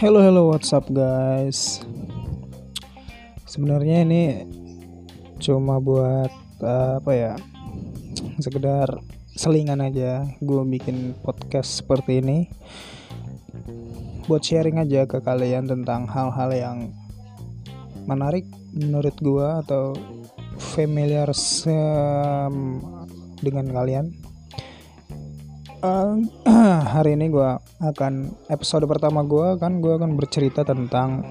Hello hello what's up guys? Sebenarnya ini cuma buat uh, apa ya sekedar selingan aja gue bikin podcast seperti ini. Buat sharing aja ke kalian tentang hal-hal yang menarik menurut gue atau familiar dengan kalian hari ini gue akan episode pertama gue kan gue akan bercerita tentang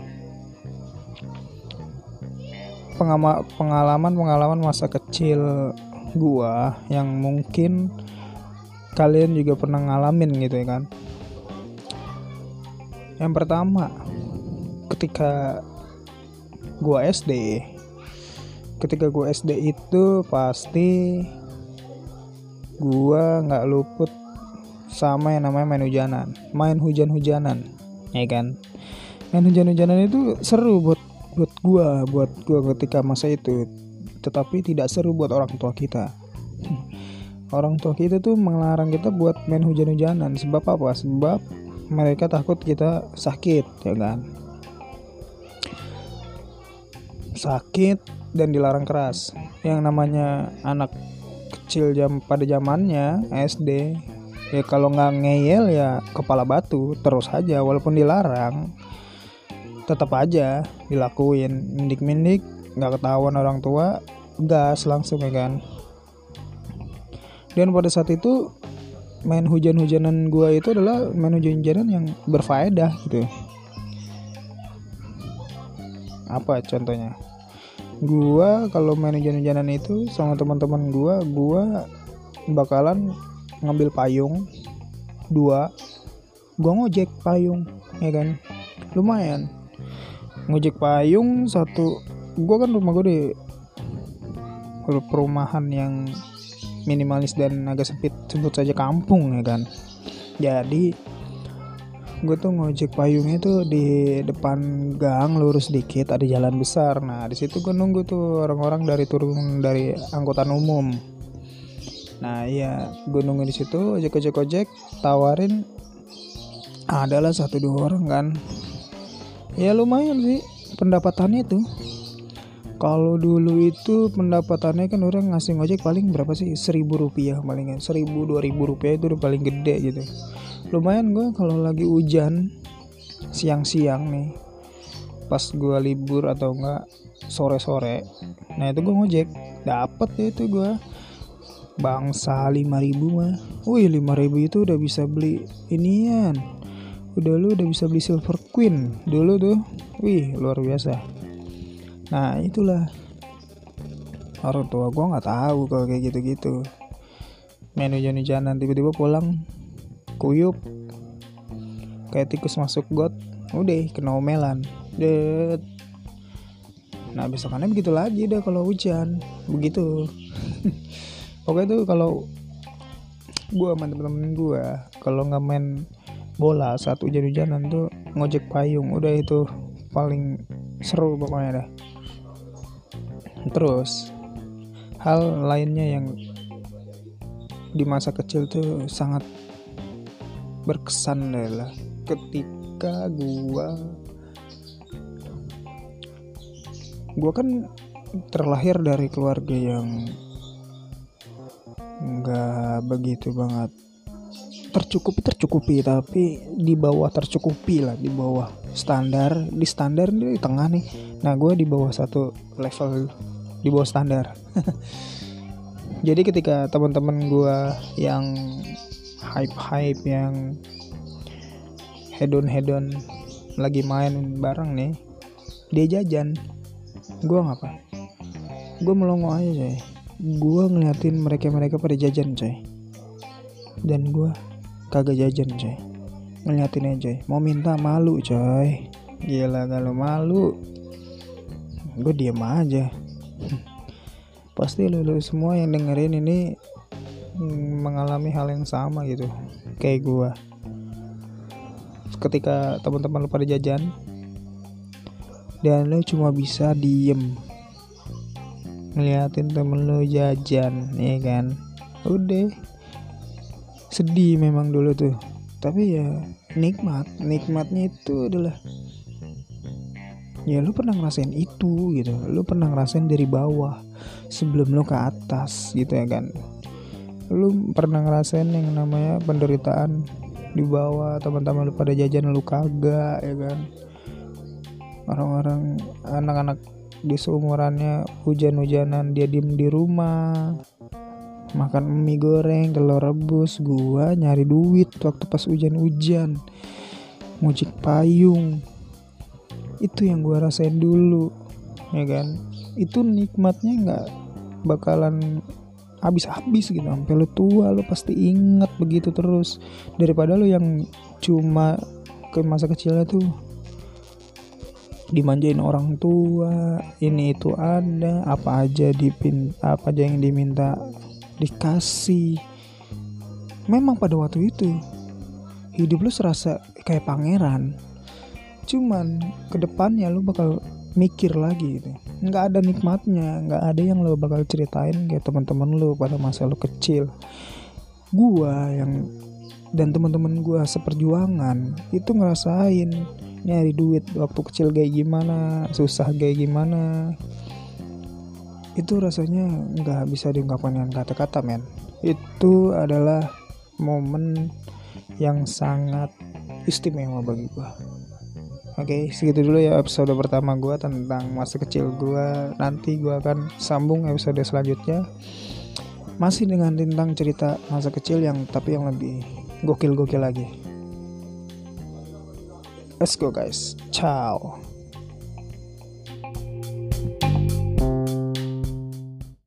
pengalaman-pengalaman masa kecil gue yang mungkin kalian juga pernah ngalamin gitu ya kan. Yang pertama ketika gue SD ketika gue SD itu pasti gue nggak luput sama yang namanya main hujanan. Main hujan-hujanan ya kan? Main hujan-hujanan itu seru buat buat gua buat gua ketika masa itu. Tetapi tidak seru buat orang tua kita. Orang tua kita tuh melarang kita buat main hujan-hujanan. Sebab apa? Sebab mereka takut kita sakit ya kan? Sakit dan dilarang keras. Yang namanya anak kecil jam pada zamannya SD ya kalau nggak ngeyel ya kepala batu terus aja walaupun dilarang tetap aja dilakuin. Mindik-mindik nggak ketahuan orang tua gas langsung ya kan. Dan pada saat itu main hujan-hujanan gua itu adalah main hujan-hujanan yang berfaedah gitu. Apa contohnya? Gua kalau main hujan-hujanan itu sama teman-teman gua gua bakalan ngambil payung. Dua gue ngojek payung ya kan? Lumayan. Ngojek payung satu gue kan rumah gue di perumahan yang minimalis dan agak sempit sebut saja kampung ya kan? Jadi gue tuh ngojek payungnya tuh di depan gang lurus dikit ada jalan besar. Nah di situ gue nunggu tuh orang-orang dari turun dari angkutan umum nah iya gue nunggu di situ ojek ojek ojek tawarin adalah satu dua orang kan. Ya lumayan sih pendapatannya tuh. Kalau dulu itu pendapatannya kan orang ngasih ngojek paling berapa sih? Seribu rupiah paling seribu dua ribu rupiah itu udah paling gede gitu. Lumayan gue kalau lagi hujan siang-siang nih pas gue libur atau enggak sore-sore nah itu gue ngojek. Dapat itu gue bangsa 5000 mah. Wih 5000 itu udah bisa beli inian. Udah lu udah bisa beli silver queen dulu tuh. Wih luar biasa. Nah itulah. Orang tua gua nggak tahu kalau kayak gitu-gitu. Main hujan-hujanan tiba-tiba pulang kuyup. Kayak tikus masuk got udah kena omelan. Det nah besokannya begitu lagi dah kalau hujan. Begitu pokoknya tuh kalau gue sama temen-temen gue kalau nggak main bola saat hujan-hujanan tuh ngojek payung udah itu paling seru pokoknya dah. Terus hal lainnya yang di masa kecil tuh sangat berkesan adalah ketika gua gua kan terlahir dari keluarga yang nggak begitu banget. Tercukupi tercukupi tapi di bawah tercukupi lah di bawah standar. Di standar di tengah nih. Nah gue di bawah satu level di bawah standar. Jadi ketika teman-teman gue yang hype hype yang hedon hedon lagi main bareng nih dia jajan gue ngapa gue melongo aja sih gue ngeliatin mereka-mereka pada jajan coy. Dan gue kagak jajan coy. Ngeliatin aja mau minta malu coy. Gila kalau malu. Gue diem aja. Pasti lo, semua yang dengerin ini mengalami hal yang sama gitu kayak gue ketika teman-teman lo pada jajan dan lo cuma bisa diem ngeliatin temen lo jajan ya kan? Udah. Sedih memang dulu tuh. Tapi ya nikmat. Nikmatnya itu adalah ya lu pernah ngerasain itu gitu. Lu pernah ngerasain dari bawah sebelum lu ke atas gitu ya kan? Lu pernah ngerasain yang namanya penderitaan di bawah teman-teman lu pada jajan lu kagak ya kan? Orang-orang anak-anak di seumurannya hujan-hujanan dia diem di rumah makan mie goreng telur rebus gua nyari duit waktu pas hujan-hujan ngojek payung. Itu yang gua rasain dulu ya kan? Itu nikmatnya nggak bakalan habis-habis gitu sampai lu tua lu pasti inget begitu terus. Daripada lu yang cuma ke masa kecilnya tuh dimanjain orang tua ini itu ada apa aja dipin apa aja yang diminta dikasih. Memang pada waktu itu hidup lu serasa kayak pangeran. Cuman ke depannya lu bakal mikir lagi gitu. Nggak ada nikmatnya nggak ada yang lo bakal ceritain kayak teman-teman lu pada masa lu kecil. Gua yang dan teman-teman gua seperjuangan itu ngerasain nyari duit waktu kecil kayak gimana susah kayak gimana itu rasanya nggak bisa diungkapkan dengan kata-kata men itu adalah momen yang sangat istimewa bagi gue Oke, segitu dulu ya episode pertama gue tentang masa kecil gue. Nanti gue akan sambung episode selanjutnya. Masih dengan tentang cerita masa kecil yang tapi yang lebih gokil-gokil lagi. Let's go guys. Ciao.